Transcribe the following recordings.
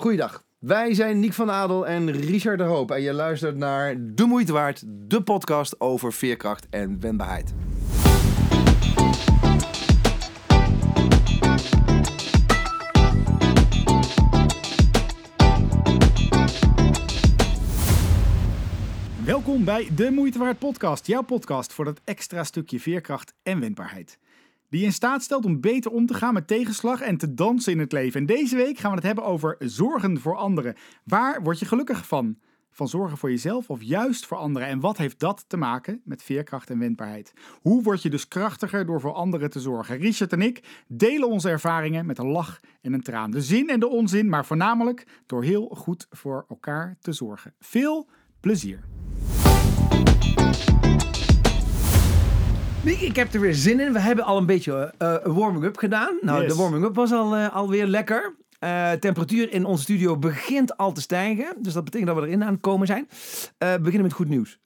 Goeiedag. Wij zijn Niek van Adel en Richard de Hoop. En je luistert naar De Moeite Waard, de podcast over veerkracht en wendbaarheid. Welkom bij De Moeite Waard podcast, jouw podcast voor dat extra stukje veerkracht en wendbaarheid. Die je in staat stelt om beter om te gaan met tegenslag en te dansen in het leven. En deze week gaan we het hebben over zorgen voor anderen. Waar word je gelukkig van? Van zorgen voor jezelf of juist voor anderen? En wat heeft dat te maken met veerkracht en wendbaarheid? Hoe word je dus krachtiger door voor anderen te zorgen? Richard en ik delen onze ervaringen met een lach en een traan. De zin en de onzin, maar voornamelijk door heel goed voor elkaar te zorgen. Veel plezier. Ik heb er weer zin in. We hebben al een beetje eh, een warming-up gedaan. Nou, Yes. de warming-up was al, eh, alweer lekker. Eh temperatuur in onze studio begint al te stijgen. Dus dat betekent dat we erin aan het komen zijn. Eh, we beginnen met goed nieuws.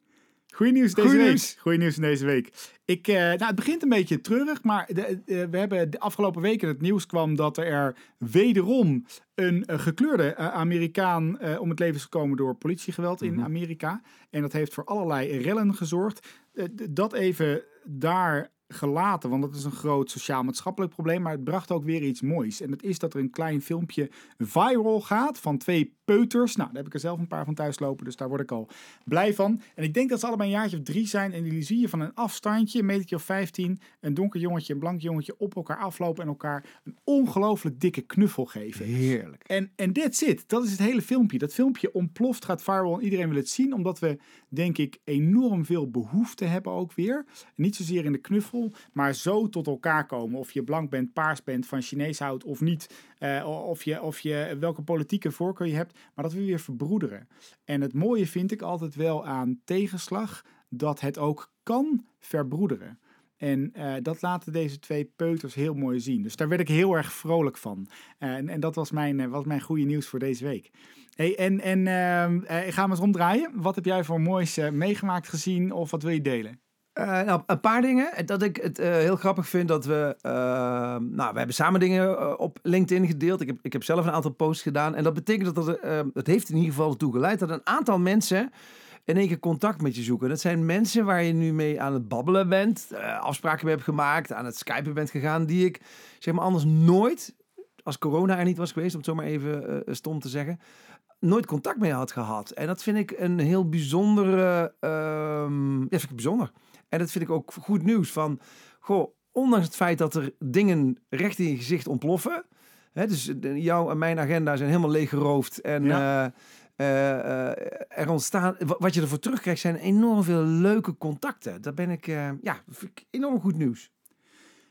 Goeie nieuws deze Goeie week. nieuws. Goeie nieuws in deze week. Ik, eh, nou, het begint een beetje treurig, maar de, eh, we hebben de afgelopen weken het nieuws kwam dat er wederom een, eh, gekleurde eh, Amerikaan eh, om het leven is gekomen door politiegeweld in Amerika. En dat heeft voor allerlei rellen gezorgd. Eh, dat even daar gelaten, want dat is een groot sociaal-maatschappelijk probleem, maar het bracht ook weer iets moois. En dat is dat er een klein filmpje viral gaat van twee peuters. Nou, daar heb ik er zelf een paar van thuis lopen, dus daar word ik al blij van. En ik denk dat ze allebei een jaartje of drie zijn en die zie je van een afstandje, een metertje of 15, een donker jongetje, een blank jongetje op elkaar aflopen en elkaar een ongelooflijk dikke knuffel geven. Heerlijk. En, en that's it. Dat is het hele filmpje. Dat filmpje ontploft, gaat viral en iedereen wil het zien. Omdat we, denk ik, enorm veel behoefte hebben ook weer. Niet zozeer in de knuffel, maar zo tot elkaar komen. Of je blank bent, paars bent, van Chinees houdt of niet. Eh, of, je, of je welke politieke voorkeur je hebt. Maar dat we weer verbroederen. En het mooie vind ik altijd wel aan tegenslag. Dat het ook kan verbroederen. En eh, dat laten deze twee peuters heel mooi zien. Dus daar werd ik heel erg vrolijk van. En, en dat was mijn, eh, was mijn goede nieuws voor deze week. Hey, en en eh, ik ga hem eens omdraaien. Wat heb jij voor moois eh, meegemaakt, gezien of wat wil je delen? Eh, nou, een paar dingen. Dat ik het eh, heel grappig vind dat we... eh, nou, we hebben samen dingen op LinkedIn gedeeld. Ik heb, ik heb zelf een aantal posts gedaan. En dat betekent dat eh, het heeft in ieder geval ertoe geleid dat een aantal mensen... in één keer contact met je zoeken. Dat zijn mensen waar je nu mee aan het babbelen bent. afspraken mee hebt gemaakt. Aan het skypen bent gegaan. Die ik, zeg maar, anders nooit... Als corona er niet was geweest, om het zo maar even stom te zeggen... Nooit contact mee had gehad. En dat vind ik een heel bijzondere... ehm ja, vind ik bijzonder. En dat vind ik ook goed nieuws van, goh, ondanks het feit dat er dingen recht in je gezicht ontploffen, hè, dus de- jouw en mijn agenda zijn helemaal leeggeroofd en Ja. eh, eh, eh, er ontstaan, wa- wat je ervoor terugkrijgt zijn enorm veel leuke contacten. Daar ben ik, eh, ja, dat vind ik enorm goed nieuws.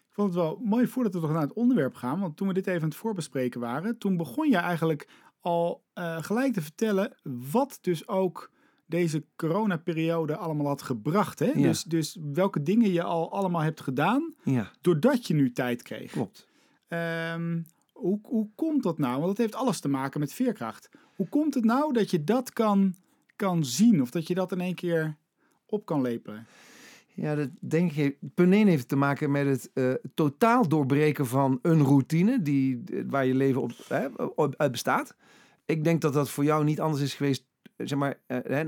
Ik vond het wel mooi voordat we toch naar het onderwerp gaan. Want toen we dit even aan het voorbespreken waren, toen begon je eigenlijk al eh, gelijk te vertellen wat dus ook deze coronaperiode allemaal had gebracht. Hè? Ja. Dus, dus welke dingen je al allemaal hebt gedaan, Ja, doordat je nu tijd kreeg. klopt. Ehm, hoe, hoe komt dat nou? Want dat heeft alles te maken met veerkracht. Hoe komt het nou dat je dat kan, kan zien? Of dat je dat in één keer op kan lepelen? Ja, dat denk ik. Punt 1 heeft te maken met het eh, totaal doorbreken van een routine die, eh, waar je leven op, hè, op- uit bestaat. Ik denk dat dat voor jou niet anders is geweest, zeg maar, eh,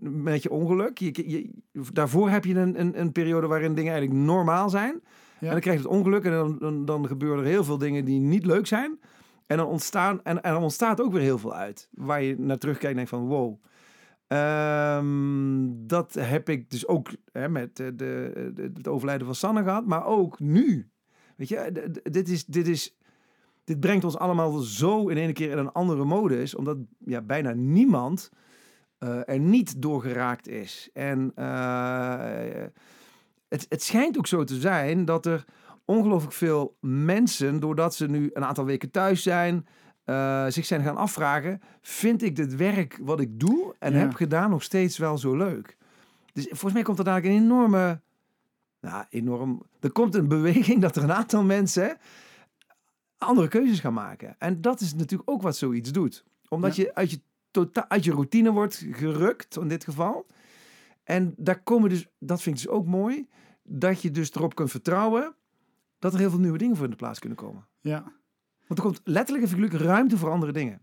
met je ongeluk. Je, je, daarvoor heb je een, een, een periode waarin dingen eigenlijk normaal zijn. Ja. En dan krijg je het ongeluk en dan, dan, dan gebeuren er heel veel dingen die niet leuk zijn. En dan, ontstaan, en, en dan ontstaat ook weer heel veel uit. Waar je naar terugkijkt en denkt van wow. Ehm, dat heb ik dus ook hè, met de, de, het overlijden van Sanne gehad. Maar ook nu. Weet je, dit, is, dit, is, dit brengt ons allemaal zo in één keer in een andere modus. Omdat ja, bijna niemand eh, er niet door geraakt is. En eh, het, het schijnt ook zo te zijn dat er ongelooflijk veel mensen, doordat ze nu een aantal weken thuis zijn, eh, zich zijn gaan afvragen: vind ik dit werk wat ik doe en Ja. heb gedaan nog steeds wel zo leuk? Dus volgens mij komt er dadelijk een enorme, nou enorm, er komt een beweging dat er een aantal mensen andere keuzes gaan maken. En dat is natuurlijk ook wat zoiets doet, omdat je uit je totaal uit je routine wordt gerukt in dit geval. En daar komen dus, dat vind ik dus ook mooi, dat je dus erop kunt vertrouwen dat er heel veel nieuwe dingen voor in de plaats kunnen komen. Ja. Want er komt letterlijk en figuurlijk ruimte voor andere dingen.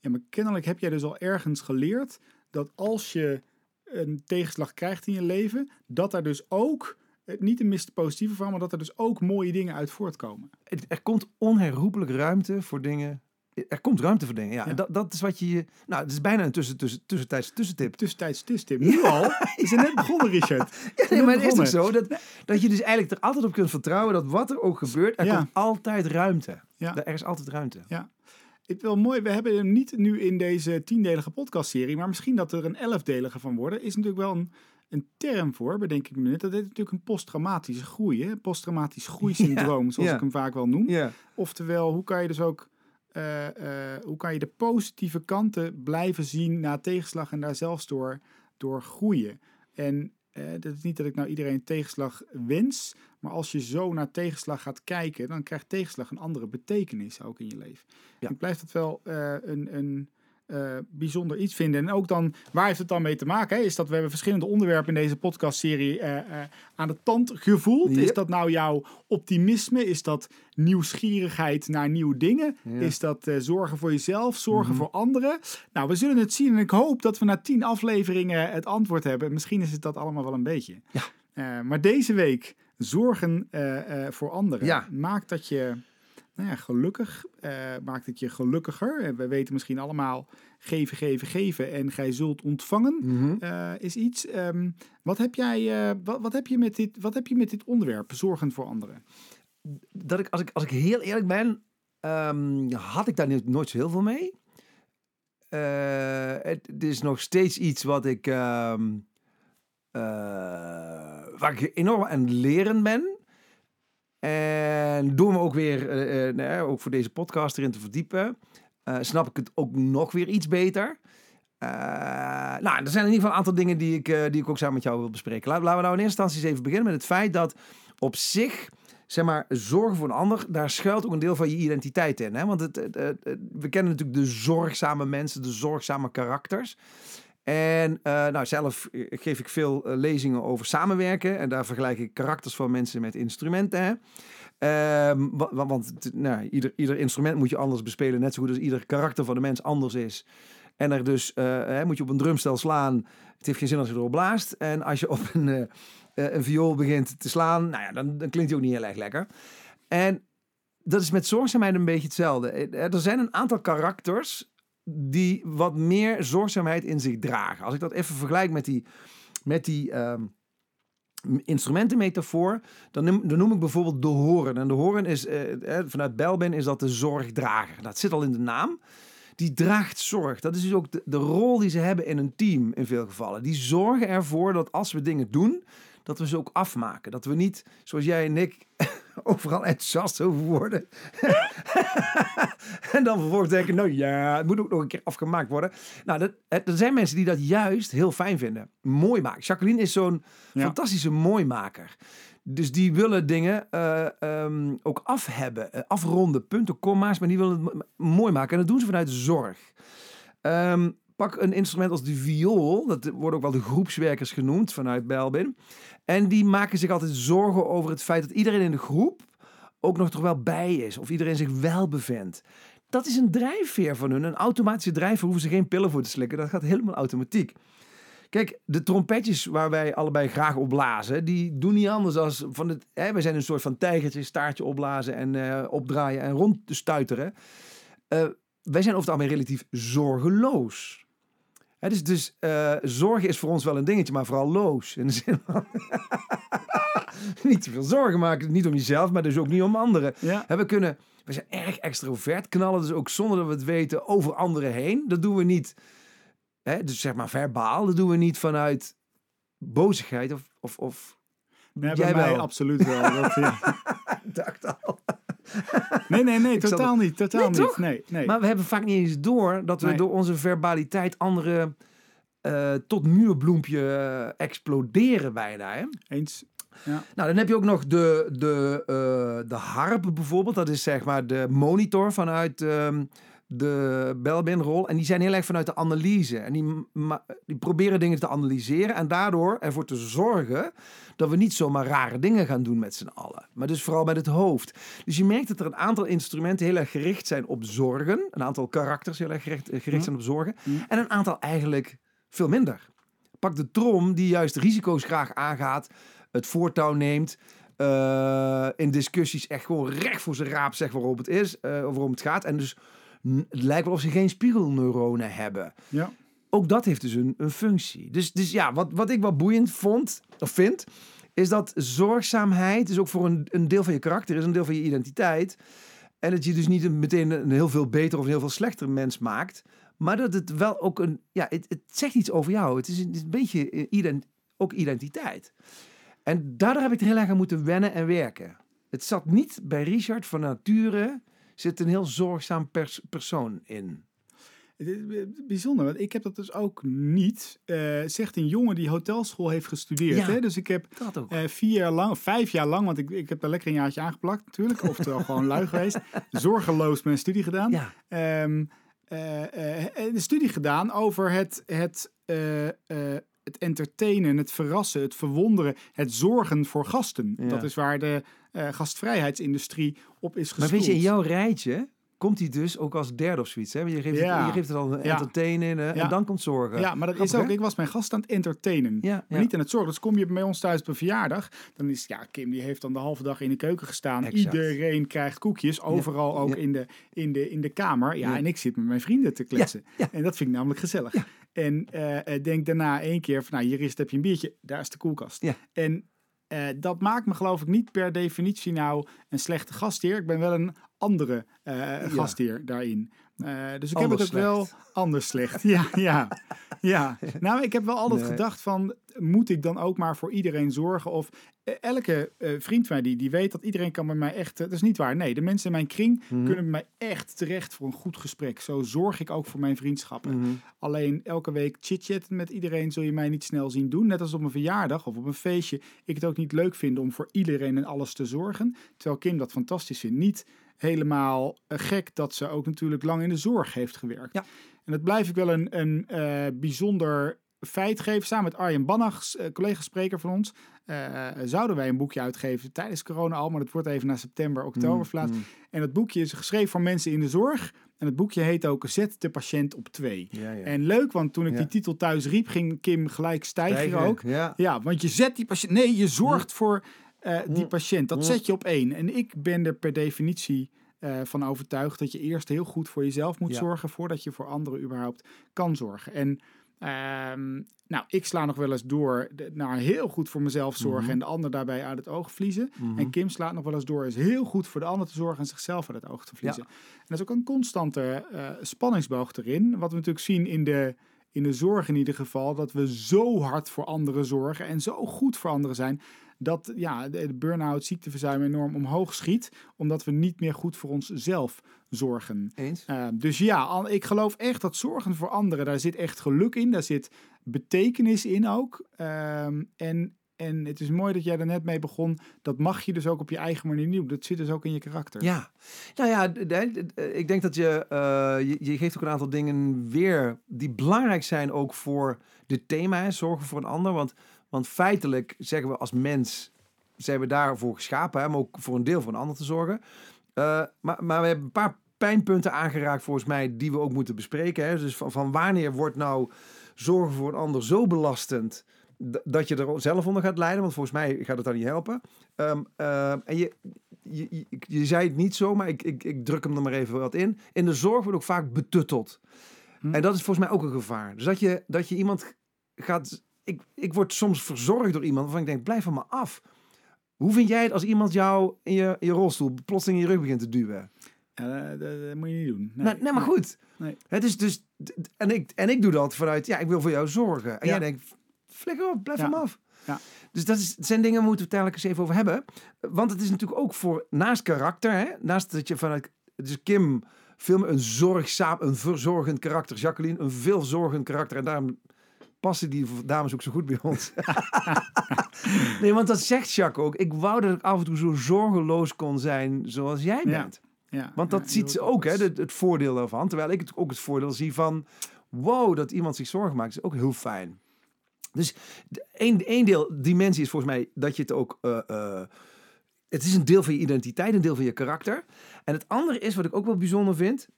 Ja, maar kennelijk heb jij dus al ergens geleerd dat als je een tegenslag krijgt in je leven, dat er dus ook, niet een mist positieve van, maar dat er dus ook mooie dingen uit voortkomen. Het- Er komt onherroepelijk ruimte voor dingen. Er komt ruimte voor dingen, ja. Ja. En dat, dat is wat je... Nou, het is bijna een tussen, tussen, tussentijds tussentip. Tussentijds tussenstip. Nu al? We zijn net begonnen, Richard. Ja, nee, maar het is toch zo dat, dat je dus eigenlijk er altijd op kunt vertrouwen dat wat er ook gebeurt, er Ja. komt altijd ruimte. Ja. Er is altijd ruimte. Het is wel mooi, we hebben hem niet nu in deze tiendelige podcastserie, maar misschien dat er een elfdelige van worden, is natuurlijk wel een, een term voor, bedenk ik me net. Dat heet natuurlijk een posttraumatische groei, hè? posttraumatisch groeisyndroom, zoals ja. ik hem vaak wel noem. Ja. Oftewel, hoe kan je dus ook, eh, eh, hoe kan je de positieve kanten blijven zien na tegenslag en daar zelfs door, door groeien. En eh, dat is niet dat ik nou iedereen tegenslag wens, maar als je zo naar tegenslag gaat kijken, dan krijgt tegenslag een andere betekenis ook in je leven. Ja. Ik blijf dat wel een, een eh, bijzonder iets vinden. En ook dan, waar heeft het dan mee te maken? Hè? Is dat we hebben verschillende onderwerpen in deze podcastserie eh, aan de tand gevoeld. Is dat nou jouw optimisme? Is dat nieuwsgierigheid naar nieuwe dingen? Ja. Is dat zorgen voor jezelf, zorgen Mhm. voor anderen? Nou, we zullen het zien en ik hoop dat we na tien afleveringen het antwoord hebben. Misschien is het dat allemaal wel een beetje. Ja. Maar deze week zorgen voor anderen Ja. maakt dat je nou ja, gelukkig, eh, maakt het je gelukkiger. En we weten misschien allemaal geven, geven, geven en gij zult ontvangen Mhm. eh, is iets. Ehm, wat, heb jij, eh, wat, wat, heb je met dit, wat heb je met dit onderwerp, zorgen voor anderen? dat ik, als ik, als ik heel eerlijk ben, ehm, had ik daar nooit zo heel veel mee. Eh, het, het is nog steeds iets wat ik, ehm, eh, waar ik enorm aan leren ben. En door me ook weer, eh, eh, nou ook voor deze podcast erin te verdiepen, eh, snap ik het ook nog weer iets beter. Nou, er zijn in ieder geval een aantal dingen die ik, die ik ook samen met jou wil bespreken. Laten, we nou in eerste instantie eens even beginnen met het feit dat op zich zeg maar, zorgen voor een ander, daar schuilt ook een deel van je identiteit in. Hè? Want het- we kennen natuurlijk de zorgzame mensen, de zorgzame karakters. En eh, nou, zelf eh, geef ik veel eh, lezingen over samenwerken. En daar vergelijk ik karakters van mensen met instrumenten. Hè? Ehm, wa- wa- want nou, ieder, ieder instrument moet je anders bespelen. Net zo goed als ieder karakter van de mens anders is. En er dus hè, moet je op een drumstel slaan. Het heeft geen zin als je erop blaast. En als je op een, een viool begint te slaan, nou ja, dan, dan klinkt hij ook niet heel erg lekker. En dat is met zorgzaamheid een beetje hetzelfde. Er zijn een aantal karakters die wat meer zorgzaamheid in zich dragen. Als ik dat even vergelijk met die, met die ehm, instrumentenmetafoor, dan noem, dan noem ik bijvoorbeeld de hoorn. En de hoorn is, eh, eh, vanuit Belbin is dat de zorgdrager. Dat zit al in de naam. Die draagt zorg. Dat is dus ook de rol die ze hebben in een team in veel gevallen. Die zorgen ervoor dat als we dingen doen, dat we ze ook afmaken. Dat we niet, zoals jij en ik, overal enthousiast over worden. en dan vervolgens denken, nou ja, het moet ook nog een keer afgemaakt worden. Nou, dat, het- er zijn mensen die dat juist heel fijn vinden. Mooi maken. Jacqueline is zo'n Ja. fantastische mooimaker. Dus die willen dingen eh, ehm, ook af hebben, eh, afronden, punten, komma's, maar die willen het mo- mooi maken. En dat doen ze vanuit zorg. Ehm, pak een instrument als de viool, dat wordt ook wel de groepswerkers genoemd vanuit Belbin. En die maken zich altijd zorgen over het feit dat iedereen in de groep ook nog er wel bij is. Of iedereen zich wel bevindt. Dat is een drijfveer van hun. Een automatische drijfveer hoeven ze geen pillen voor te slikken. Dat gaat helemaal automatiek. Kijk, de trompetjes waar wij allebei graag op blazen, die doen niet anders als van het. Hè, wij zijn een soort van tijgertje, staartje opblazen en eh, opdraaien en rond te stuiteren. Eh, wij zijn over het algemeen relatief zorgeloos. Hè, dus dus eh, zorgen is voor ons wel een dingetje, maar vooral loos. In de zin van niet te veel zorgen maken. Niet om jezelf, maar dus ook niet om anderen. Ja. We kunnen, we zijn erg extrovert, knallen dus ook zonder dat we het weten over anderen heen. Dat doen we niet, dus zeg maar verbaal. Dat doen we niet vanuit bozigheid of, of, of Nee, Jij bij mij wel. absoluut wel. Dat, ja. dacht al. Nee, nee, nee, totaal niet. Totaal Nee, niet. toch? Nee, nee. Maar we hebben vaak niet eens door dat we Nee. door onze verbaliteit anderen eh, tot muurbloempje eh, exploderen bijna. Hè? Eens. Nou, dan heb je ook nog de, de, eh, de harp bijvoorbeeld. Dat is zeg maar de monitor vanuit, ehm, de Belbin-rol. En die zijn heel erg vanuit de analyse. En die, die proberen dingen te analyseren. En daardoor ervoor te zorgen dat we niet zomaar rare dingen gaan doen met z'n allen. Maar dus vooral met het hoofd. Dus je merkt dat er een aantal instrumenten heel erg gericht zijn op zorgen. Een aantal karakters heel erg gericht, gericht zijn op zorgen. En een aantal eigenlijk veel minder. Pak de trom die juist risico's graag aangaat. Het voortouw neemt. eh, in discussies echt gewoon recht voor zijn raap zegt waarom het is. eh, waarom het gaat. En dus het lijkt wel of ze geen spiegelneuronen hebben. Ja. Ook dat heeft dus een, een functie. Dus, dus ja, wat, wat ik wel boeiend vond, of vind, is dat zorgzaamheid is ook voor een, een deel van je karakter, is een deel van je identiteit. En dat je dus niet een, meteen een heel veel beter of een heel veel slechter mens maakt. Maar dat het wel ook een, ja, het, het zegt iets over jou. Het is een, het is een beetje ident, ook identiteit. En daardoor heb ik er heel erg aan moeten wennen en werken. Het zat niet bij Richard van nature, zit een heel zorgzaam pers- persoon in. Bijzonder, want ik heb dat dus ook niet. Eh, zegt een jongen die hotelschool heeft gestudeerd. Ja. Hè? Dus ik heb Dat ook. eh, vier jaar lang, vijf jaar lang, want ik, ik heb daar lekker een jaartje aangeplakt natuurlijk. Oftewel gewoon lui geweest. Zorgeloos mijn studie gedaan. ja, Ehm, eh, een studie gedaan over het, het, het entertainen, het verrassen, het verwonderen, het zorgen voor gasten. Ja. Dat is waar de eh, gastvrijheidsindustrie op is maar gestoeld. weet je, in jouw rijtje komt hij dus ook als derde of zoiets. Hè? Je, geeft Ja. het, je geeft het al een Ja. entertainen in, Ja. en dan komt zorgen. Ja, maar dat is ook, hè? ik was mijn gast aan het entertainen. Ja, Maar niet aan het zorgen. Dus kom je bij ons thuis op een verjaardag. Dan is, ja, Kim die heeft dan de halve dag in de keuken gestaan. Exact. Iedereen krijgt koekjes. Overal ook in, de, in, de, in de kamer. Ja, en ik zit met mijn vrienden te kletsen. ja. En dat vind ik namelijk gezellig. En eh, eh, denk daarna één keer van, nou, hier is, heb je een biertje. Daar is de koelkast. Ja. En eh, dat maakt me geloof ik niet per definitie nou een slechte gastheer. Ik ben wel een andere eh, gastheer daarin. Eh, dus ik Anders heb het ook wel anders slecht. Ja, ja, ja. Nou, ik heb wel altijd Nee. gedacht van, moet ik dan ook maar voor iedereen zorgen? Of eh, elke eh, vriend van mij die, die weet dat iedereen kan bij mij echt... dat is niet waar. Nee, de mensen in mijn kring Mhm. kunnen bij mij echt terecht voor een goed gesprek. Zo zorg ik ook voor mijn vriendschappen. Mhm. Alleen elke week chit-chatten met iedereen zul je mij niet snel zien doen. Net als op een verjaardag of op een feestje. Ik het ook niet leuk vind om voor iedereen en alles te zorgen. Terwijl Kim dat fantastisch vindt. Niet helemaal eh, gek dat ze ook natuurlijk lang in de zorg heeft gewerkt. Ja. En dat blijf ik wel een, een eh, bijzonder feit geven. Samen met Arjen Bannach, eh, collega-spreker van ons, zouden wij een boekje uitgeven tijdens corona al. Maar dat wordt even naar september, oktober Mm, mm. En dat boekje is geschreven voor mensen in de zorg. En het boekje heet ook Zet de patiënt op twee. Ja, ja. En leuk, want toen ik Ja. die titel thuis riep, ging Kim gelijk stijgen ook. Ja. Ja, want je zet die patiënt... Nee, je zorgt voor eh, die Mm. patiënt. Dat Mm. zet je op één. En ik ben er per definitie eh, van overtuigd dat je eerst heel goed voor jezelf moet Ja. zorgen... voordat je voor anderen überhaupt kan zorgen. En ehm, nou, ik sla nog wel eens door naar heel goed voor mezelf zorgen... Mhm. en de ander daarbij uit het oog verliezen. Mhm. En Kim slaat nog wel eens door is heel goed voor de ander te zorgen... en zichzelf uit het oog te verliezen. En dat is ook een constante eh, spanningsboog erin. Wat we natuurlijk zien in de, in de zorg in ieder geval. Dat we zo hard voor anderen zorgen en zo goed voor anderen zijn. Dat ja, de, de burn-out, ziekteverzuim enorm omhoog schiet. Omdat we niet meer goed voor onszelf zorgen. Eens? Uh, dus ja, ik geloof echt dat zorgen voor anderen, daar zit echt geluk in. Daar zit betekenis in ook. Ehm, en, en het is mooi dat jij er net mee begon. Dat mag je dus ook op je eigen manier doen. Dat zit dus ook in je karakter. Ja, nou ja, ik denk dat je, eh, je, je geeft ook een aantal dingen weer die belangrijk zijn ook voor dit thema, hè, zorgen voor een ander. Want, want feitelijk zeggen we als mens, zijn we daarvoor geschapen, hè, om ook voor een deel voor een ander te zorgen. Eh, maar, maar we hebben een paar pijnpunten aangeraakt volgens mij die we ook moeten bespreken. Hè. Dus van, van wanneer wordt nou zorgen voor een ander zo belastend dat je er zelf onder gaat lijden? Want volgens mij gaat het dan niet helpen. Ehm, ehm, en je, je, je, je zei het niet zo, maar ik, ik, ik druk hem er maar even wat in. In de zorg wordt ook vaak betutteld. Hm. En dat is volgens mij ook een gevaar. Dus dat je, dat je iemand gaat... Ik, ik word soms verzorgd door iemand waarvan ik denk, blijf van me af. Hoe vind jij het als iemand jou in je, in je rolstoel plotseling in je rug begint te duwen? Ja, dat, dat- dat moet je niet doen. Nee, nee, maar goed. Nee. Het is dus... En ik, en ik doe dat vanuit, ja, ik wil voor jou zorgen. En Ja. jij denkt, flikker op, blijf Ja. van me af. Ja. Dus dat is, zijn dingen, waar we het uiteindelijk eens even over hebben. Want het is natuurlijk ook voor, naast karakter, hè, naast dat je vanuit... Dus Kim film een zorgzaam, een verzorgend karakter. Jacqueline, een veelzorgend karakter. En daarom passen die dames ook zo goed bij ons. nee, want dat zegt Jacques ook. Ik wou dat ik af en toe zo zorgeloos kon zijn zoals jij bent. Ja, Want ja, dat ziet ze ook, hè, het, het voordeel daarvan. Terwijl ik het ook het voordeel zie van... Wow, dat iemand zich zorgen maakt, is ook heel fijn. Dus één, één deel, dimensie is volgens mij dat je het ook... eh, eh, het is een deel van je identiteit, een deel van je karakter. En het andere is, wat ik ook wel bijzonder vind...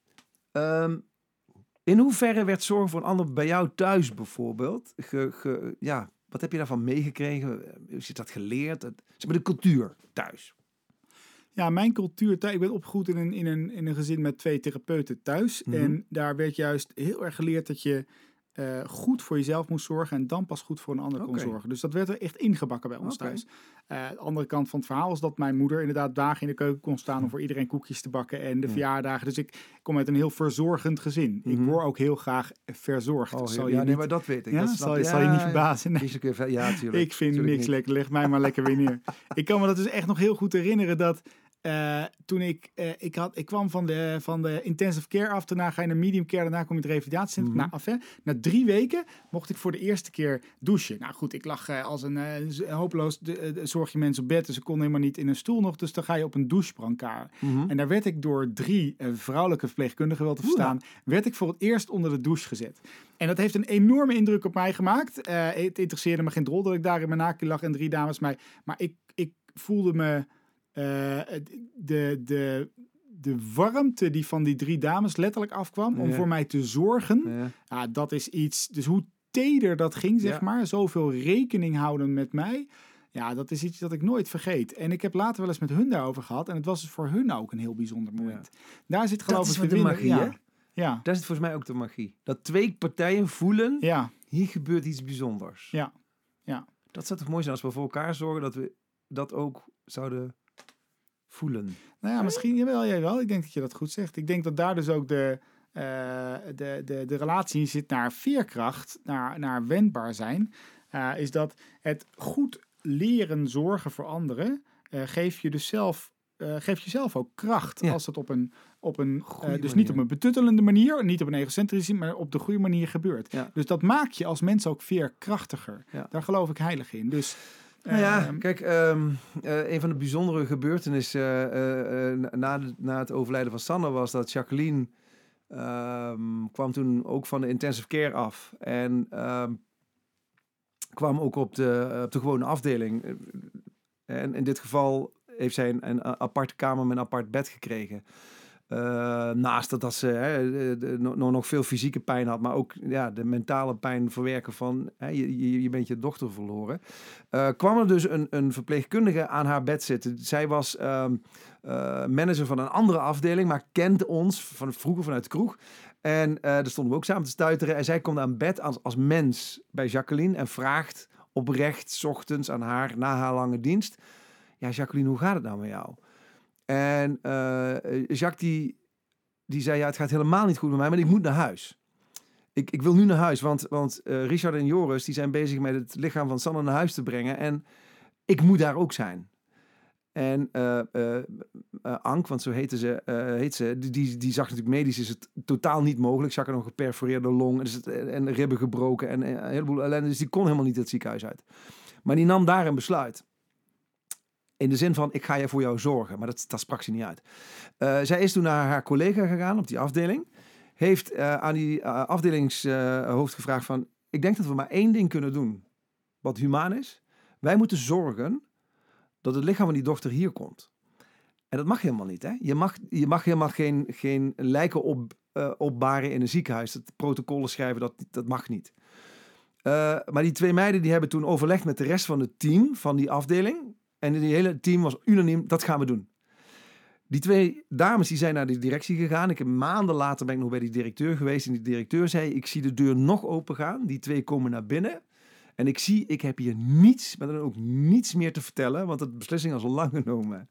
ehm, in hoeverre werd zorgen voor een ander bij jou thuis bijvoorbeeld? Ge, ge- ja, wat heb je daarvan meegekregen? Hoe is je dat geleerd? Zeg maar de cultuur thuis. Ja, mijn cultuur. thu- Ik ben opgegroeid in een, in, een, in een gezin met twee therapeuten thuis. Mhm. En daar werd juist heel erg geleerd dat je eh, goed voor jezelf moest zorgen. En dan pas goed voor een ander kon zorgen. Dus dat werd er echt ingebakken bij ons thuis. Eh, de andere kant van het verhaal is dat mijn moeder inderdaad dagen in de keuken kon staan. om voor iedereen koekjes te bakken. En de Ja. verjaardagen. Dus ik kom uit een heel verzorgend gezin. Ik Mhm. word ook heel graag verzorgd. Oh, zal ja, je nee, niet, maar dat weet ik. ja, dat zal, zal je niet verbazen. Nee. Ja, tuurlijk. Ik vind Tuurlijk niks niet. lekker. Leg mij maar lekker weer neer. Ik kan me dat dus echt nog heel goed herinneren dat eh, toen ik, eh, ik, had, ik kwam van de, van de intensive care af, daarna ga je naar medium care, daarna kom je het revalidatiecentrum. Mhm. Af, hè. Na drie weken mocht ik voor de eerste keer douchen. Nou goed, ik lag eh, als een hopeloos de, de- zorg je mensen op bed, dus ik kon helemaal niet in een stoel nog. Dus dan ga je op een douchebrancard. Mhm. En daar werd ik door drie vrouwelijke verpleegkundigen wel te Oeh. verstaan, werd ik voor het eerst onder de douche gezet. En dat heeft een enorme indruk op mij gemaakt. Het interesseerde me geen drol dat ik daar in mijn naakje lag en drie dames mij. Maar ik, ik voelde me de, de, de warmte die van die drie dames letterlijk afkwam om Ja. voor mij te zorgen. Ja. Ja, dat is iets. Dus hoe teder dat ging, zeg Ja. maar. Zoveel rekening houden met mij. Ja, dat is iets dat ik nooit vergeet. En ik heb later wel eens met hun daarover gehad. En het was dus voor hun ook een heel bijzonder moment. Daar zit geloof ik de winnaar- magie, ja. hè? Ja, Dat is volgens mij ook de magie. Dat twee partijen voelen, ja, hier gebeurt iets bijzonders. ja. ja. Dat zou toch mooi zijn als we voor elkaar zorgen dat we dat ook zouden voelen. Nou ja, misschien jawel, jij wel. Ik denk dat je dat goed zegt. Ik denk dat daar dus ook de, eh, de, de, de relatie in zit naar veerkracht, naar, naar wendbaar zijn. Eh, is dat het goed leren zorgen voor anderen, eh geeft je dus zelf, eh geeft jezelf ook kracht. Ja. Als het op een, op een dus manier. niet op een betuttelende manier, niet op een egocentrische, maar op de goede manier gebeurt. Ja. Dus dat maakt je als mens ook veerkrachtiger. Ja. Daar geloof ik heilig in. Dus Nou ja, ehm, kijk, ehm, eh, een van de bijzondere gebeurtenissen eh, eh, na, na het overlijden van Sanne was dat Jacqueline ehm, kwam toen ook van de intensive care af. En kwam ook op de, op de gewone afdeling. En in dit geval heeft zij een, een aparte kamer met een apart bed gekregen. Eh, naast dat, ze hè, nog, nog veel fysieke pijn had, maar ook ja, de mentale pijn verwerken van hè, je, je, bent je dochter verloren. Eh, kwam er dus een, een verpleegkundige aan haar bed zitten. Zij was ehm, eh, manager van een andere afdeling, maar kende ons van vroeger vanuit de kroeg. En daar stonden we ook samen te stuiteren. En zij komt aan bed als, als mens bij Jacqueline en vraagt oprecht ochtends aan haar na haar lange dienst: Ja, Jacqueline, hoe gaat het nou met jou? En eh, Jacques die, die zei: Ja, het gaat helemaal niet goed met mij, maar ik moet naar huis. Ik, ik wil nu naar huis, want, want eh, Richard en Joris die zijn bezig met het lichaam van Sanne naar huis te brengen. En ik moet daar ook zijn. En eh, Ank, want zo heette ze, heet ze die, die, zag natuurlijk medisch is het totaal niet mogelijk. Jacques had nog geperforeerde long en ribben gebroken en, en een heleboel ellende. Dus die kon helemaal niet het ziekenhuis uit. Maar die nam daar een besluit. In de zin van, ik ga je voor jou zorgen. Maar dat, dat sprak ze niet uit. Eh, zij is toen naar haar collega gegaan op die afdeling. Heeft eh, aan die eh, afdelingshoofd gevraagd van... Ik denk dat we maar één ding kunnen doen. Wat humaan is. Wij moeten zorgen dat het lichaam van die dochter hier komt. En dat mag helemaal niet. Hè? Je, mag, je mag helemaal geen, geen lijken op, opbaren in een ziekenhuis. Dat protocollen schrijven, dat, dat mag niet. Maar die twee meiden die hebben toen overlegd met de rest van het team van die afdeling. En die hele team was unaniem, dat gaan we doen. Die twee dames die zijn naar de directie gegaan. Ik heb maanden later ben ik nog bij die directeur geweest. En die directeur zei, ik zie de deur nog open gaan. Die twee komen naar binnen. En ik zie, ik heb hier niets, maar dan ook niets meer te vertellen. Want de beslissing is al lang genomen.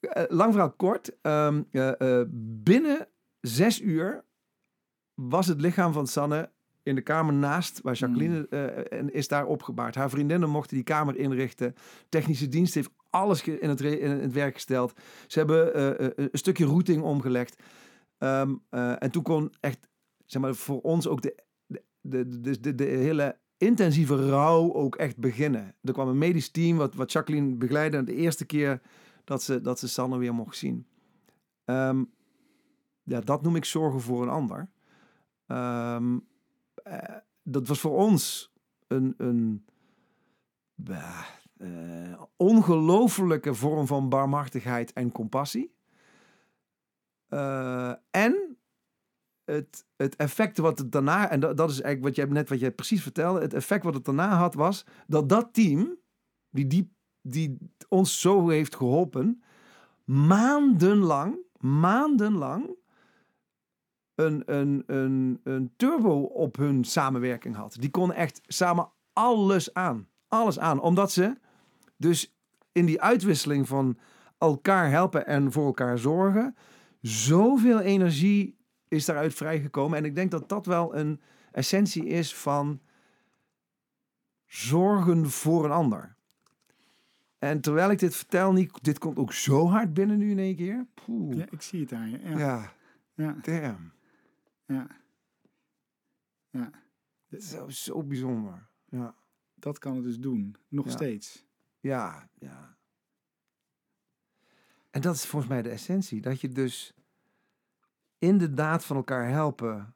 Eh, lang verhaal kort. ehm, eh, eh, binnen zes uur was het lichaam van Sanne in de kamer naast waar Jacqueline en is daar opgebaard. Haar vriendinnen mochten die kamer inrichten. Technische dienst heeft alles in het, in het werk gesteld. Ze hebben eh, een stukje routing omgelegd. Ehm, eh, en toen kon echt, zeg maar, voor ons ook de, de, de, de, de, hele intensieve rouw ook echt beginnen. Er kwam een medisch team wat, wat Jacqueline begeleidde. De eerste keer dat ze, dat ze Sanne weer mocht zien. Ehm, ja, dat noem ik zorgen voor een ander. Ehm, eh, dat was voor ons een, een bah, eh, ongelofelijke vorm van barmhartigheid en compassie. Eh, en het, het effect wat het daarna, en dat, is eigenlijk wat jij net wat jij precies vertelde, het effect wat het daarna had was dat dat team, die, die, die ons zo heeft geholpen, maandenlang, maandenlang een, een, een, een turbo op hun samenwerking had. Die konden echt samen alles aan. Alles aan. Omdat ze dus in die uitwisseling van elkaar helpen en voor elkaar zorgen, zoveel energie is daaruit vrijgekomen. En ik denk dat dat wel een essentie is van zorgen voor een ander. En terwijl ik dit vertel, Nick, dit komt ook zo hard binnen nu in één keer. Poeh. Ja, ik zie het aan je. Ja. Ja, Ja. damn. Ja. ja. Zo, zo bijzonder. Ja, Dat kan het dus doen. Nog Ja. steeds. ja, ja. En dat is volgens mij de essentie. Dat je dus in de daad van elkaar helpen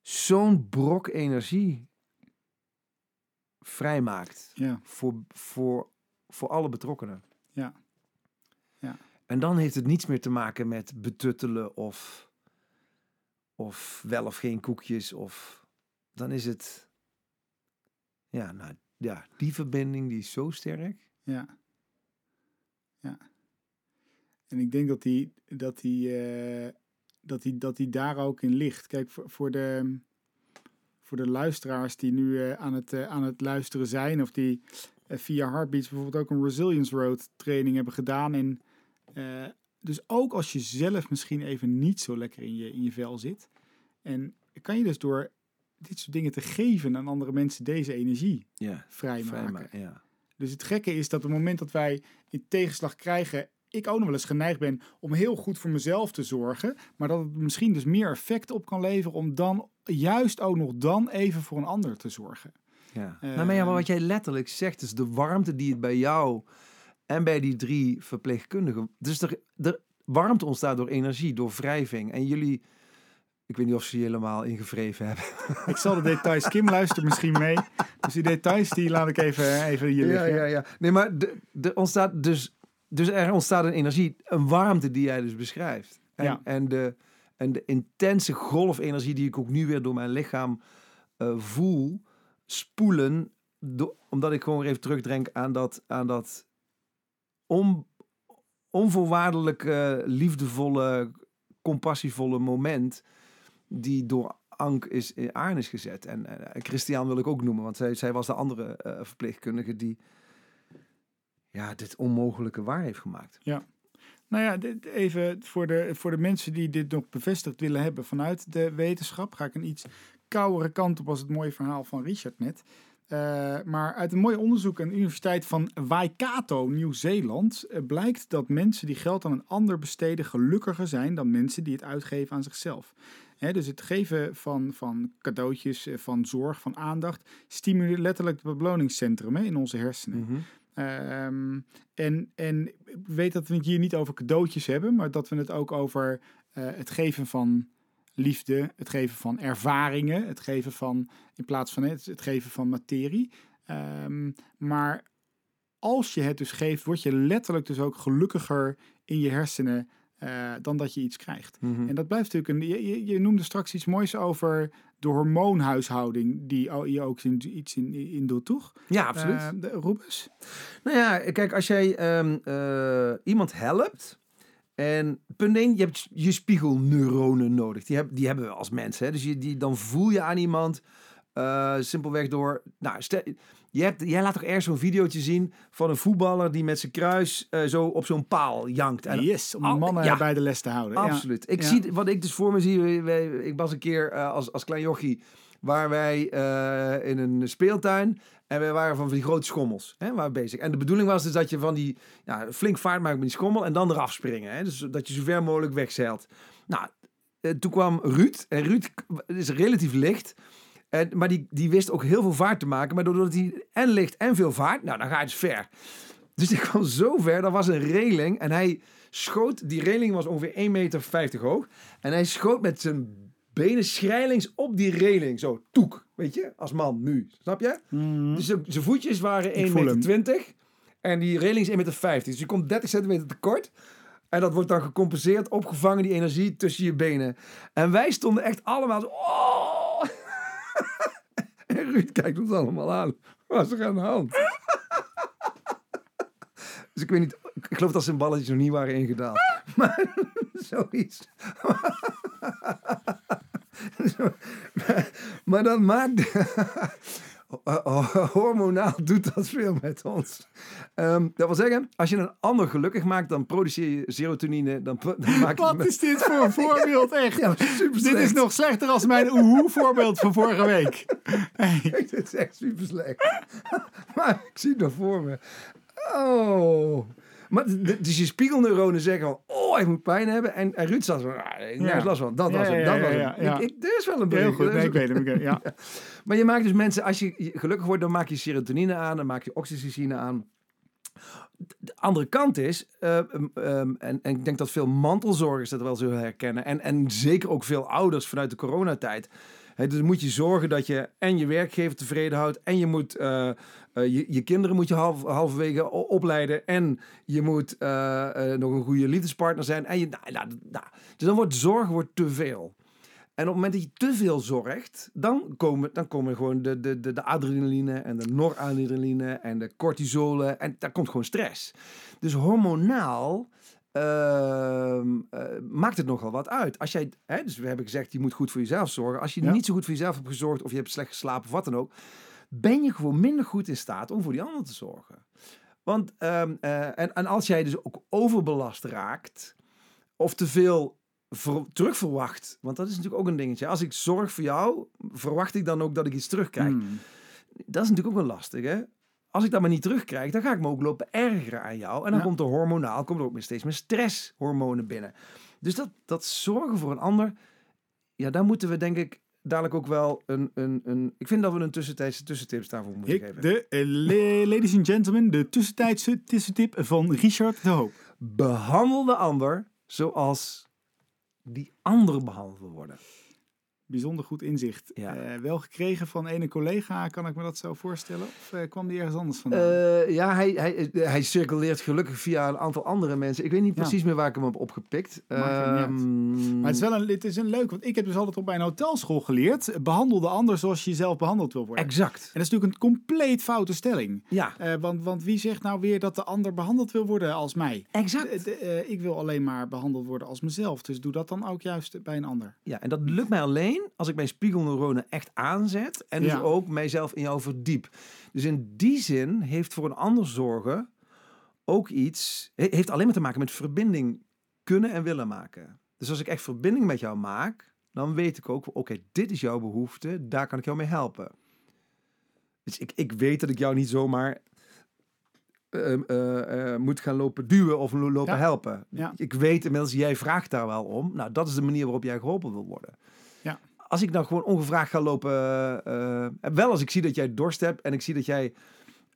zo'n brok energie vrijmaakt Ja. voor, voor, voor alle betrokkenen. Ja. Ja. En dan heeft het niets meer te maken met betuttelen of, of wel of geen koekjes. Of, dan is het, ja, nou, ja, die verbinding die is zo sterk. Ja. Ja. En ik denk dat die, dat die, eh, dat die, dat die daar ook in ligt. Kijk, voor, voor, de, voor de luisteraars die nu eh, aan, het, eh, aan het luisteren zijn, of die via Heartbeats bijvoorbeeld ook een Resilience Road training hebben gedaan. Eh, dus ook als je zelf misschien even niet zo lekker in je, in je vel zit. En kan je dus door dit soort dingen te geven aan andere mensen deze energie Ja, vrijmaken. ja. Dus het gekke is dat op het moment dat wij in tegenslag krijgen, ik ook nog wel eens geneigd ben om heel goed voor mezelf te zorgen, maar dat het misschien dus meer effect op kan leveren om dan juist ook nog dan even voor een ander te zorgen. Ja. Eh, nou, maar ja, maar wat jij letterlijk zegt, is de warmte die het bij jou en bij die drie verpleegkundigen. Dus er, er warmte ontstaat door energie, door wrijving. En jullie, ik weet niet of ze je helemaal ingevreven hebben. Ik zal de details, Kim luistert misschien mee, dus die details die laat ik even, even hier Ja, liggen. ja, ja. Nee, maar de, de ontstaat dus, dus er ontstaat een energie, een warmte die jij dus beschrijft. En, Ja. en, de, en de intense golfenergie die ik ook nu weer door mijn lichaam eh, voel, spoelen, do- omdat ik gewoon weer even terugdenk aan dat, aan dat on, onvoorwaardelijke, liefdevolle, compassievolle moment die door Ank is in aan is gezet. En eh, Christian wil ik ook noemen, want zij, zij was de andere eh, verpleegkundige die ja, dit onmogelijke waar heeft gemaakt. Nou ja, dit even voor de, voor de mensen die dit nog bevestigd willen hebben vanuit de wetenschap, ga ik een iets kouere kant op als het mooie verhaal van Richard net. Eh, maar uit een mooi onderzoek aan de Universiteit van Waikato, Nieuw-Zeeland, eh, blijkt dat mensen die geld aan een ander besteden gelukkiger zijn dan mensen die het uitgeven aan zichzelf. Hè, dus het geven van, van cadeautjes, eh, van zorg, van aandacht, stimuleert letterlijk het beloningscentrum hè, in onze hersenen. Mhm. Ehm, en, en ik weet dat we het hier niet over cadeautjes hebben, maar dat we het ook over het geven van liefde, het geven van ervaringen, het geven van, in plaats van het, het geven van materie. Ehm, maar als je het dus geeft, word je letterlijk dus ook gelukkiger in je hersenen eh, dan dat je iets krijgt. Mhm. En dat blijft natuurlijk een. Je, je, noemde straks iets moois over de hormoonhuishouding, die je ook in, iets in, in doet, toch? Ja, absoluut. Eh, de, Rubens? Nou ja, kijk, als jij ehm, eh, iemand helpt. En punt 1, je hebt je spiegelneuronen nodig. Die, heb, die hebben we als mensen. Hè? Dus je, die, dan voel je aan iemand eh, simpelweg door. Nou, stel, je hebt, jij laat toch ergens zo'n videootje zien van een voetballer die met zijn kruis eh, zo op zo'n paal jankt. En yes, om de mannen ja. bij de les te houden. Ja. Absoluut. Ik Ja. zie wat ik dus voor me zie. ik was een keer eh, als, als klein jochie waar wij eh, in een speeltuin en wij waren van die grote schommels. Hè, waren we bezig. En de bedoeling was dus dat je van die ja, flink vaart maakt met die schommel en dan eraf springen. Hè, dus dat je zo ver mogelijk wegzeilt. Nou, eh, toen kwam Ruud en Ruud is relatief licht. En, maar die, die wist ook heel veel vaart te maken. Maar doordat hij en licht en veel vaart, nou dan ga je dus ver. Dus ik kwam zo ver, er was een reling en hij schoot, die reling was ongeveer 1,50 meter hoog. En hij schoot met zijn benen schrijlings op die reling. Zo, toek, weet je, als man nu. Snap je? Dus zijn voetjes waren 1,20 voel hem. meter. En die reling is 1,50 meter. Dus je komt 30 centimeter tekort. En dat wordt dan gecompenseerd, opgevangen, die energie tussen je benen. En wij stonden echt allemaal zo... Oh! en Ruud kijkt ons allemaal aan. Wat is er aan de hand? dus ik weet niet... Ik geloof dat zijn balletjes nog niet waren ingedaald. Maar zoiets. Maar, maar dat maakt... Hormonaal doet dat veel met ons. Ehm, dat wil zeggen, als je een ander gelukkig maakt, dan produceer je serotonine. Dan, maak je Wat is dit voor een voorbeeld, echt? Ja, super dit is nog slechter als mijn oehoe voorbeeld van vorige week. Hey. Dit is echt super slecht. maar ik zie het nog voor me. Oh. Maar dus je spiegelneuronen zeggen van, oh, ik moet pijn hebben. En, en Ruud zat van, ah, ik nergens last van. Dat Ja, was het, ja, dat ja, was ja, het. ja. Ik, ik, er is wel een Heel bericht. goed, nee, ik weet hem. Ja. Maar je maakt dus mensen, als je gelukkig wordt, dan maak je serotonine aan, dan maak je oxytocine aan. De andere kant is, eh, um, um, en, en ik denk dat veel mantelzorgers dat wel zullen herkennen, en, en zeker ook veel ouders vanuit de coronatijd. Hè, dus moet je zorgen dat je en je werkgever tevreden houdt, en je moet eh, eh, je, je kinderen moet je half, halverwege opleiden, en je moet eh, nog een goede liefdespartner zijn. En je, nou, nou, nou. Dus dan wordt zorg wordt te veel. En op het moment dat je te veel zorgt, dan komen, dan komen gewoon de, de, de, de adrenaline en de noradrenaline en de cortisolen. En daar komt gewoon stress. Dus hormonaal ehm, eh, maakt het nogal wat uit. Als jij, hè, dus we hebben gezegd, je moet goed voor jezelf zorgen. Als je Ja. niet zo goed voor jezelf hebt gezorgd of je hebt slecht geslapen of wat dan ook, ben je gewoon minder goed in staat om voor die ander te zorgen. Want, ehm, eh, en, en als jij dus ook overbelast raakt, of te veel ver- terugverwacht, want dat is natuurlijk ook een dingetje. Als ik zorg voor jou, verwacht ik dan ook dat ik iets terugkrijg. Hmm. Dat is natuurlijk ook wel lastig, hè? Als ik dat maar niet terugkrijg, dan ga ik me ook lopen ergeren aan jou. En dan Ja. komt er hormonaal, komt er ook steeds meer stresshormonen binnen. Dus dat, dat zorgen voor een ander, ja, daar moeten we denk ik dadelijk ook wel een, een, een... Ik vind dat we een tussentijdse tussentips daarvoor moeten Ik, geven. de, eh, la- ladies and gentlemen, de tussentijdse tussentip van Richard de Hoop. Behandel de ander zoals die anderen behandeld worden. Bijzonder goed inzicht. Ja. Eh, wel gekregen van ene collega, kan ik me dat zo voorstellen? Of eh, kwam die ergens anders vandaan? Eh, ja, hij, hij, hij circuleert gelukkig via een aantal andere mensen. Ik weet niet Ja. precies meer waar ik hem heb opgepikt. Ehm, Maar het is wel een, het is een leuk, want ik heb dus altijd op mijn hotelschool geleerd. Behandel de ander zoals je zelf behandeld wil worden. Exact. En dat is natuurlijk een compleet foute stelling. Ja, want, want wie zegt nou weer dat de ander behandeld wil worden als mij? exact. Ik wil alleen maar behandeld worden als mezelf. Dus doe dat dan ook juist bij een ander. Ja, en dat lukt mij alleen als ik mijn spiegelneuronen echt aanzet. En dus Ja. ook mijzelf in jou verdiep. Dus in die zin heeft voor een ander zorgen ook iets... he- heeft alleen maar te maken met verbinding kunnen en willen maken. Dus als ik echt verbinding met jou maak, dan weet ik ook... Oké, dit is jouw behoefte, daar kan ik jou mee helpen. Dus ik, ik weet dat ik jou niet zomaar... ehm, eh, eh, moet gaan lopen duwen of lo- lopen Ja. helpen. Ja. Ik weet inmiddels, jij vraagt daar wel om. Nou, dat is de manier waarop jij geholpen wil worden. Als ik nou gewoon ongevraagd ga lopen... eh, eh, wel als ik zie dat jij dorst hebt en ik zie dat jij...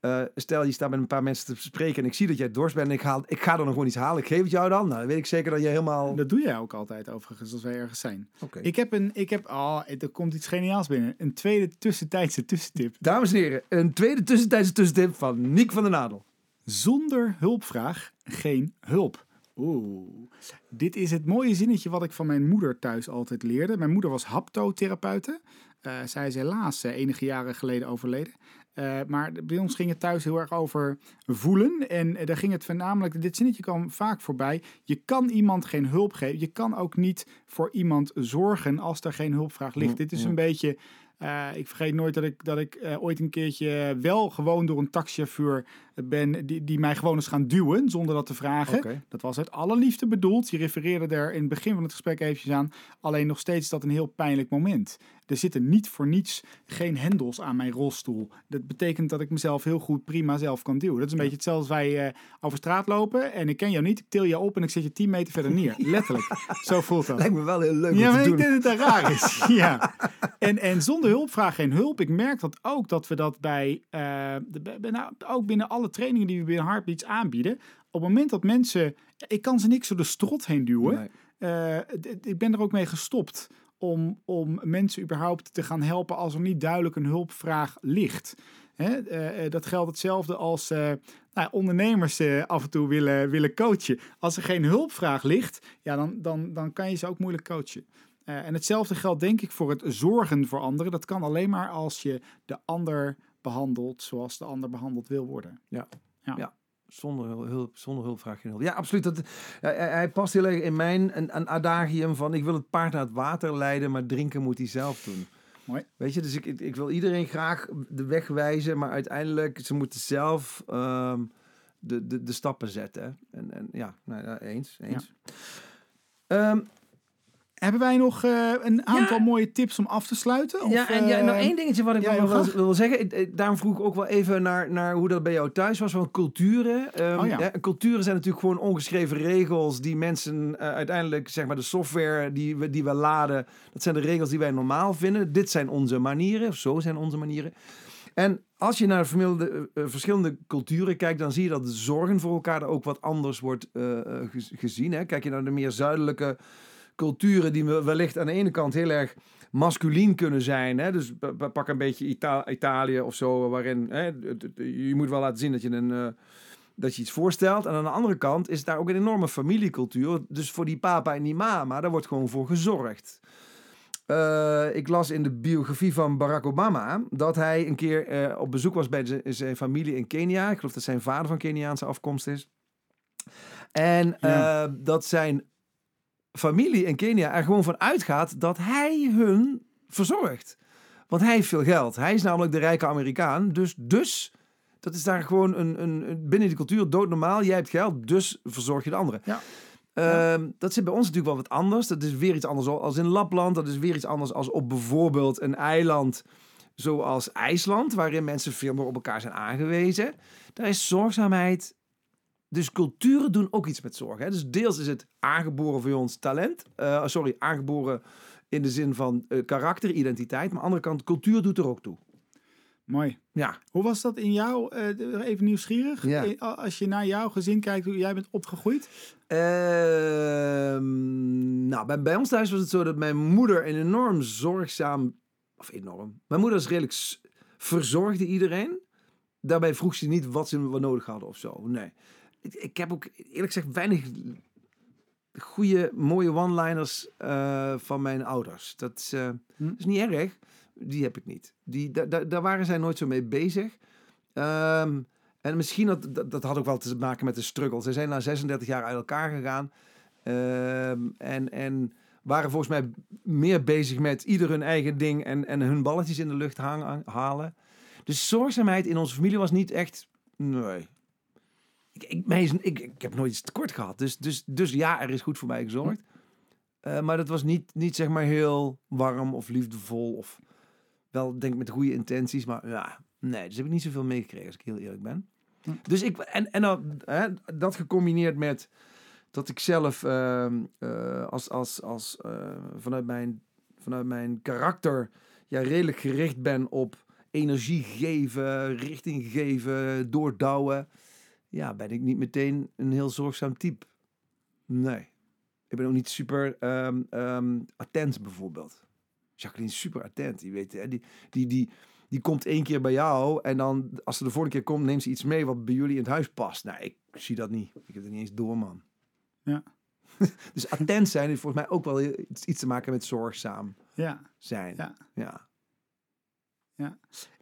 eh, stel, je staat met een paar mensen te spreken en ik zie dat jij dorst bent en ik, haal, ik ga er nog gewoon iets halen. Ik geef het jou dan. Nou, dan weet ik zeker dat je helemaal... Dat doe jij ook altijd overigens als wij ergens zijn. Ik heb een, ik heb, oh, er komt iets geniaals binnen. Een tweede tussentijdse tussentip. Dames en heren, een tweede tussentijdse tussentip van Niek van der Nadel. Zonder hulpvraag geen hulp. Oeh, dit is het mooie zinnetje wat ik van mijn moeder thuis altijd leerde. Mijn moeder was haptotherapeute. Eh zij is helaas eh, enige jaren geleden overleden. Eh, maar bij ons ging het thuis heel erg over voelen. En daar ging het voornamelijk, dit zinnetje kwam vaak voorbij. Je kan iemand geen hulp geven. Je kan ook niet voor iemand zorgen als er geen hulpvraag ligt. Mm, Dit is mm. een beetje, ik vergeet nooit dat ik, dat ik ooit een keertje wel gewoon door een taxichauffeur ben die, die mij gewoon eens gaan duwen zonder dat te vragen. Dat was uit alle liefde bedoeld. Je refereerde er in het begin van het gesprek eventjes aan. Alleen nog steeds is dat een heel pijnlijk moment. Er zitten niet voor niets geen hendels aan mijn rolstoel. Dat betekent dat ik mezelf heel goed prima zelf kan duwen. Dat is een beetje hetzelfde als wij eh, over straat lopen en ik ken jou niet. Ik til jou op en ik zet je 10 meter verder neer. Letterlijk. Zo voelt dat. Lijkt me wel heel leuk Ja, om maar te ik doen. denk dat het raar is. ja. En, en zonder hulpvraag geen hulp. Ik merk dat ook dat we dat bij, eh, de, nou, ook binnen alle trainingen die we binnen Heartbeats aanbieden. Op het moment dat mensen ik kan ze niks door de strot heen duwen. Nee. Eh, ik ben er ook mee gestopt om, om mensen überhaupt te gaan helpen als er niet duidelijk een hulpvraag ligt. Hè? eh, eh, dat geldt hetzelfde als nou, ondernemers af en toe willen, willen coachen. Als er geen hulpvraag ligt, ja, dan, dan, dan kan je ze ook moeilijk coachen. En hetzelfde geldt denk ik voor het zorgen voor anderen. Dat kan alleen maar als je de ander behandelt zoals de ander behandeld wil worden. Zonder hul- hulp, zonder hulpvraag geen hulp. Ja, absoluut. Dat, hij, past heel erg in mijn een, een adagium van ik wil het paard naar het water leiden, maar drinken moet hij zelf doen. Mooi. Weet je, dus ik, ik, ik wil iedereen graag de weg wijzen, maar uiteindelijk ze moeten zelf ehm, de, de, de stappen zetten. En, en ja, nou, ja, eens. eens. Ehm, Hebben wij nog eh, een aantal mooie tips om af te sluiten? Of, ja, en ja, nog eh, één dingetje wat ik ja, nog wil zeggen. Ik- Daarom vroeg ik ook wel even naar, naar hoe dat bij jou thuis was. Van culturen. Ehm, Oh ja. culturen zijn natuurlijk gewoon ongeschreven regels die mensen eh, uiteindelijk, zeg maar, de software die we, die we laden. Dat zijn de regels die wij normaal vinden. Dit zijn onze manieren, of zo zijn onze manieren. En als je naar verschillende, eh, verschillende culturen kijkt, dan zie je dat de zorgen voor elkaar ook wat anders wordt eh, eh, gez- gezien. Hè? Kijk je naar de meer zuidelijke culturen, die we- wellicht aan de ene kant heel erg masculien kunnen zijn. Hè? Dus pa- pa- pak een beetje Ita- Italië of zo, waarin hè, je moet wel laten zien dat je, een, eh, dat je iets voorstelt. En aan de andere kant is daar ook een enorme familiecultuur. Dus voor die papa en die mama, daar wordt gewoon voor gezorgd. Eh, ik las in de biografie van Barack Obama dat hij een keer eh, op bezoek was bij zijn- familie in Kenia. Ik geloof dat zijn vader van Keniaanse afkomst is. En Ja. dat zijn familie in Kenia er gewoon van uitgaat dat hij hun verzorgt. Want hij heeft veel geld. Hij is namelijk de rijke Amerikaan. Dus, dus dat is daar gewoon een, een, binnen die cultuur doodnormaal. Jij hebt geld, dus verzorg je de anderen. Ja. Ehm, Dat zit bij ons natuurlijk wel wat anders. Dat is weer iets anders als in Lapland. Dat is weer iets anders als op bijvoorbeeld een eiland zoals IJsland, waarin mensen veel meer op elkaar zijn aangewezen. Daar is zorgzaamheid. Dus culturen doen ook iets met zorg. Hè? Dus deels is het aangeboren voor ons talent. Eh, sorry, aangeboren in de zin van eh, karakter, identiteit. Maar aan de andere kant, cultuur doet er ook toe. Mooi. Ja, Hoe was dat in jou? eh, even nieuwsgierig. Ja. Als je naar jouw gezin kijkt, hoe jij bent opgegroeid. Ehm, nou, bij, bij ons thuis was het zo dat mijn moeder een enorm zorgzaam... Of enorm. Mijn moeder is redelijk... verzorgde iedereen. Daarbij vroeg ze niet wat ze nodig hadden of zo. Nee. Ik, ik heb ook eerlijk gezegd weinig goede, mooie one-liners eh, van mijn ouders. Dat is, eh, Hm. dat is niet erg. Die heb ik niet. Die, da, da- daar waren zij nooit zo mee bezig. Ehm, en misschien had dat, dat had ook wel te maken met de struggle. Ze zijn na 36 jaar uit elkaar gegaan. Ehm, en, en waren volgens mij meer bezig met ieder hun eigen ding en, en hun balletjes in de lucht hangen, halen. Dus zorgzaamheid in onze familie was niet echt. Nee. Ik, ik, mij is- ik, ik heb nooit iets tekort gehad. Dus, dus, dus ja, er is goed voor mij gezorgd. Eh, maar dat was niet, niet zeg maar heel warm of liefdevol. Of wel denk ik met goede intenties. Maar ja, nee. Dus heb ik niet zoveel meegekregen als ik heel eerlijk ben. Hm. Dus ik, en, en dan, hè, dat gecombineerd met dat ik zelf ehm, eh, als, als, als, eh, vanuit, mijn, vanuit mijn karakter ja, redelijk gericht ben op energie geven, richting geven, doordouwen. Ja, ben ik niet meteen een heel zorgzaam type. Nee. Ik ben ook niet super ehm, ehm, attent bijvoorbeeld. Jacqueline is super attent. Die, weet, hè, die, die, die, die komt één keer bij jou en dan als ze de volgende keer komt, neemt ze iets mee wat bij jullie in het huis past. Nou, ik zie dat niet. Ik heb het niet eens door, man. Ja. dus attent zijn heeft volgens mij ook wel iets, iets te maken met zorgzaam Ja. zijn. Ja. ja.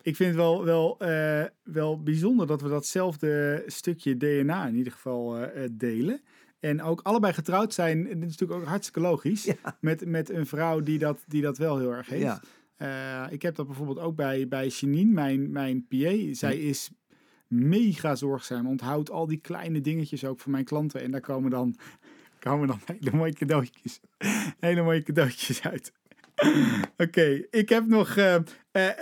Ik vind het wel, wel, eh, wel bijzonder dat we datzelfde stukje DNA in ieder geval eh, eh, delen. En ook allebei getrouwd zijn. Dit is natuurlijk ook hartstikke logisch. Ja. Met, met een vrouw die dat, die dat wel heel erg heeft. Ja. Ik heb dat bijvoorbeeld ook bij, bij Janine, mijn, mijn PA. Zij is mega zorgzaam. Onthoudt al die kleine dingetjes ook van mijn klanten. En daar komen dan, komen dan hele mooie cadeautjes. hele mooie cadeautjes uit. Oké, ik heb nog. eh, eh,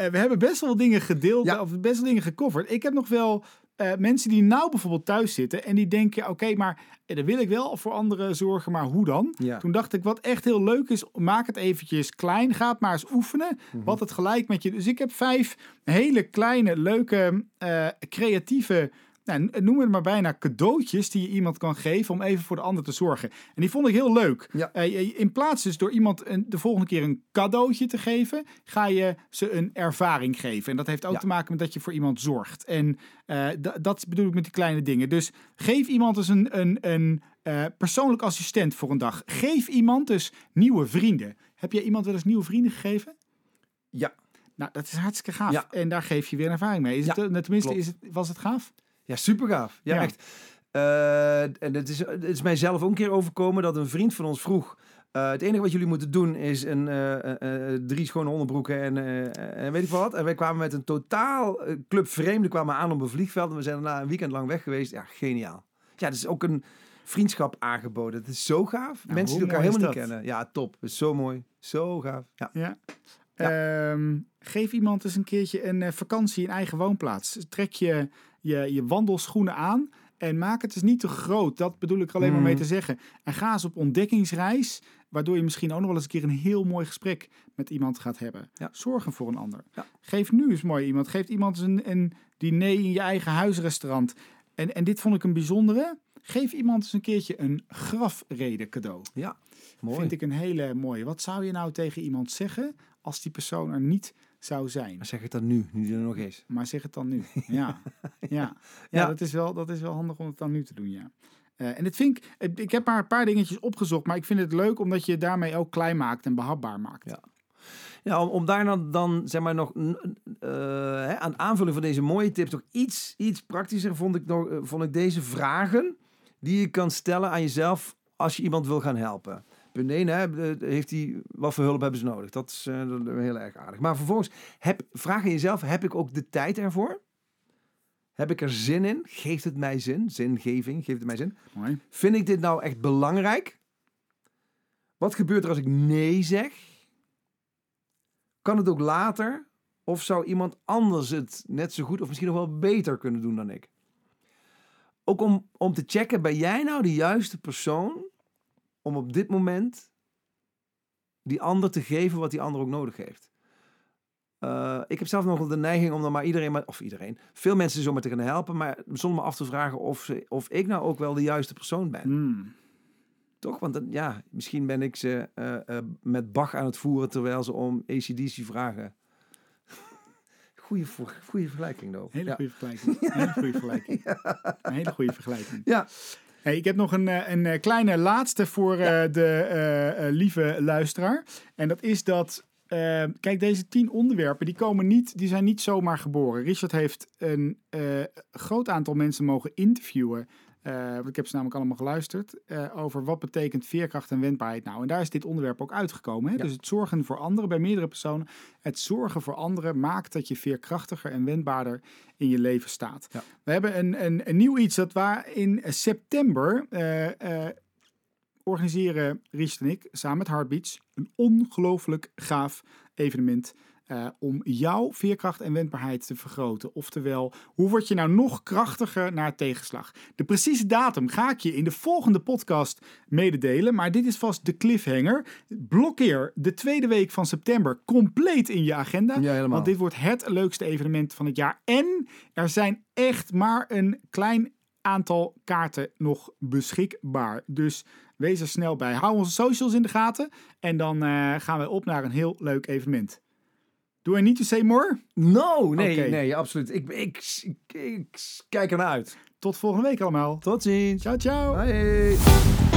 eh, we hebben best wel dingen gedeeld, Ja. of best wel dingen gecoverd. Ik heb nog wel mensen die nou bijvoorbeeld thuis zitten en die denken: oké, maar dan wil ik wel voor anderen zorgen, maar hoe dan? Ja. Toen dacht ik, wat echt heel leuk is, maak het eventjes klein. Ga het maar eens oefenen. Mhm. Wat het gelijk met je. Dus ik heb vijf hele kleine, leuke, creatieve nou, noem het maar bijna cadeautjes die je iemand kan geven om even voor de ander te zorgen. En die vond ik heel leuk. Ja. Eh, in plaats dus door iemand een, de volgende keer een cadeautje te geven, ga je ze een ervaring geven. En dat heeft ook Ja. te maken met dat je voor iemand zorgt. En eh, dat bedoel ik met die kleine dingen. Dus geef iemand dus een, een, een eh, persoonlijk assistent voor een dag. Geef iemand dus nieuwe vrienden. Heb jij iemand wel eens nieuwe vrienden gegeven? Ja. Nou, dat is hartstikke gaaf. Ja. En daar geef je weer een ervaring mee. Is het, tenminste, is het, was het gaaf? Ja, super gaaf. Ja, Ja. echt. Eh, en het is, het is mij zelf ook een keer overkomen dat een vriend van ons vroeg. eh, het enige wat jullie moeten doen is een, eh, drie schone onderbroeken en, en weet ik wat. En wij kwamen met een totaal club vreemden kwamen aan op een vliegveld. En we zijn daarna een weekend lang weg geweest. Ja, geniaal. Ja, is ook een vriendschap aangeboden. Het is zo gaaf. Nou, Mensen die elkaar helemaal niet kennen. Ja, top. Is zo mooi. Zo gaaf. Ja. Ja. Ehm, geef iemand eens een keertje een vakantie in eigen woonplaats. Trek je, je je wandelschoenen aan en maak het dus niet te groot. Dat bedoel ik alleen maar mee Mhm. te zeggen. En ga eens op ontdekkingsreis, waardoor je misschien ook nog wel eens een keer een heel mooi gesprek met iemand gaat hebben. Ja. Zorgen voor een ander. Ja. Geef nu eens mooi iemand. Geef iemand een, een diner in je eigen huisrestaurant. En, en dit vond ik een bijzondere. Geef iemand eens een keertje een grafrede cadeau. Mooi. Vind ik een hele mooie. Wat zou je nou tegen iemand zeggen als die persoon er niet zou zijn? Maar zeg het dan nu, nu die er nog is. Maar zeg het dan nu. Ja, ja. ja, Ja. Dat, is wel, dat is wel handig om het dan nu te doen, ja. Eh, en het vind ik, ik heb maar een paar dingetjes opgezocht, maar ik vind het leuk omdat je daarmee ook klein maakt en behapbaar maakt. Ja. Ja, om, om daar dan, dan zeg maar nog eh, hè, aan aanvulling van deze mooie tips nog iets, iets praktischer vond ik, nog, eh, vond ik deze vragen die je kan stellen aan jezelf als je iemand wil gaan helpen. Punt 1, hè, eh, heeft die, wat voor hulp hebben ze nodig? Dat is eh, heel erg aardig. Maar vervolgens, heb, vraag aan jezelf, heb ik ook de tijd ervoor? Heb ik er zin in? Geeft het mij zin? Zingeving, geeft het mij zin? Mooi. Vind ik dit nou echt belangrijk? Wat gebeurt er als ik nee zeg? Kan het ook later? Of zou iemand anders het net zo goed of misschien nog wel beter kunnen doen dan ik? Ook om, om te checken, ben jij nou de juiste persoon om op dit moment die ander te geven wat die ander ook nodig heeft? Eh, ik heb zelf nog wel de neiging om dan maar iedereen, maar, of iedereen, veel mensen zomaar te gaan helpen, maar zonder me af te vragen of, ze, of ik nou ook wel de juiste persoon ben. Mm. Toch? Want dan, ja, misschien ben ik ze eh, eh, met Bach aan het voeren terwijl ze om ACDC vragen. Goeie, voor- goeie vergelijking, though. Hele ja. goede vergelijking. Hele goede vergelijking. Een hele goede vergelijking. Ja. Hey, ik heb nog een, eh, een eh, kleine laatste voor eh, de lieve luisteraar. En dat is dat, kijk, deze tien onderwerpen, die komen niet, die zijn niet zomaar geboren. Richard heeft een groot aantal mensen mogen interviewen. Eh, want ik heb ze namelijk allemaal geluisterd. eh, over wat betekent veerkracht en wendbaarheid nou. En daar is dit onderwerp ook uitgekomen. Hè? Ja. Dus het zorgen voor anderen bij meerdere personen. Het zorgen voor anderen maakt dat je veerkrachtiger en wendbaarder in je leven staat. Ja. We hebben een, een, een nieuw iets dat waar in september eh, organiseren Richard en ik samen met Heartbeats een ongelooflijk gaaf evenement. Eh, om jouw veerkracht en wendbaarheid te vergroten. Oftewel, hoe word je nou nog krachtiger naar tegenslag? De precieze datum ga ik je in de volgende podcast mededelen. Maar dit is vast de cliffhanger. Blokkeer de tweede week van september compleet in je agenda. Ja. Want dit wordt het leukste evenement van het jaar. En er zijn echt maar een klein aantal kaarten nog beschikbaar. Dus wees er snel bij. Hou onze socials in de gaten. En dan eh, gaan we op naar een heel leuk evenement. Do I need to say more? No, nee, nee, absoluut. Ik, ik, ik, ik kijk ernaar uit. Tot volgende week allemaal. Tot ziens. Ciao, ciao. Bye.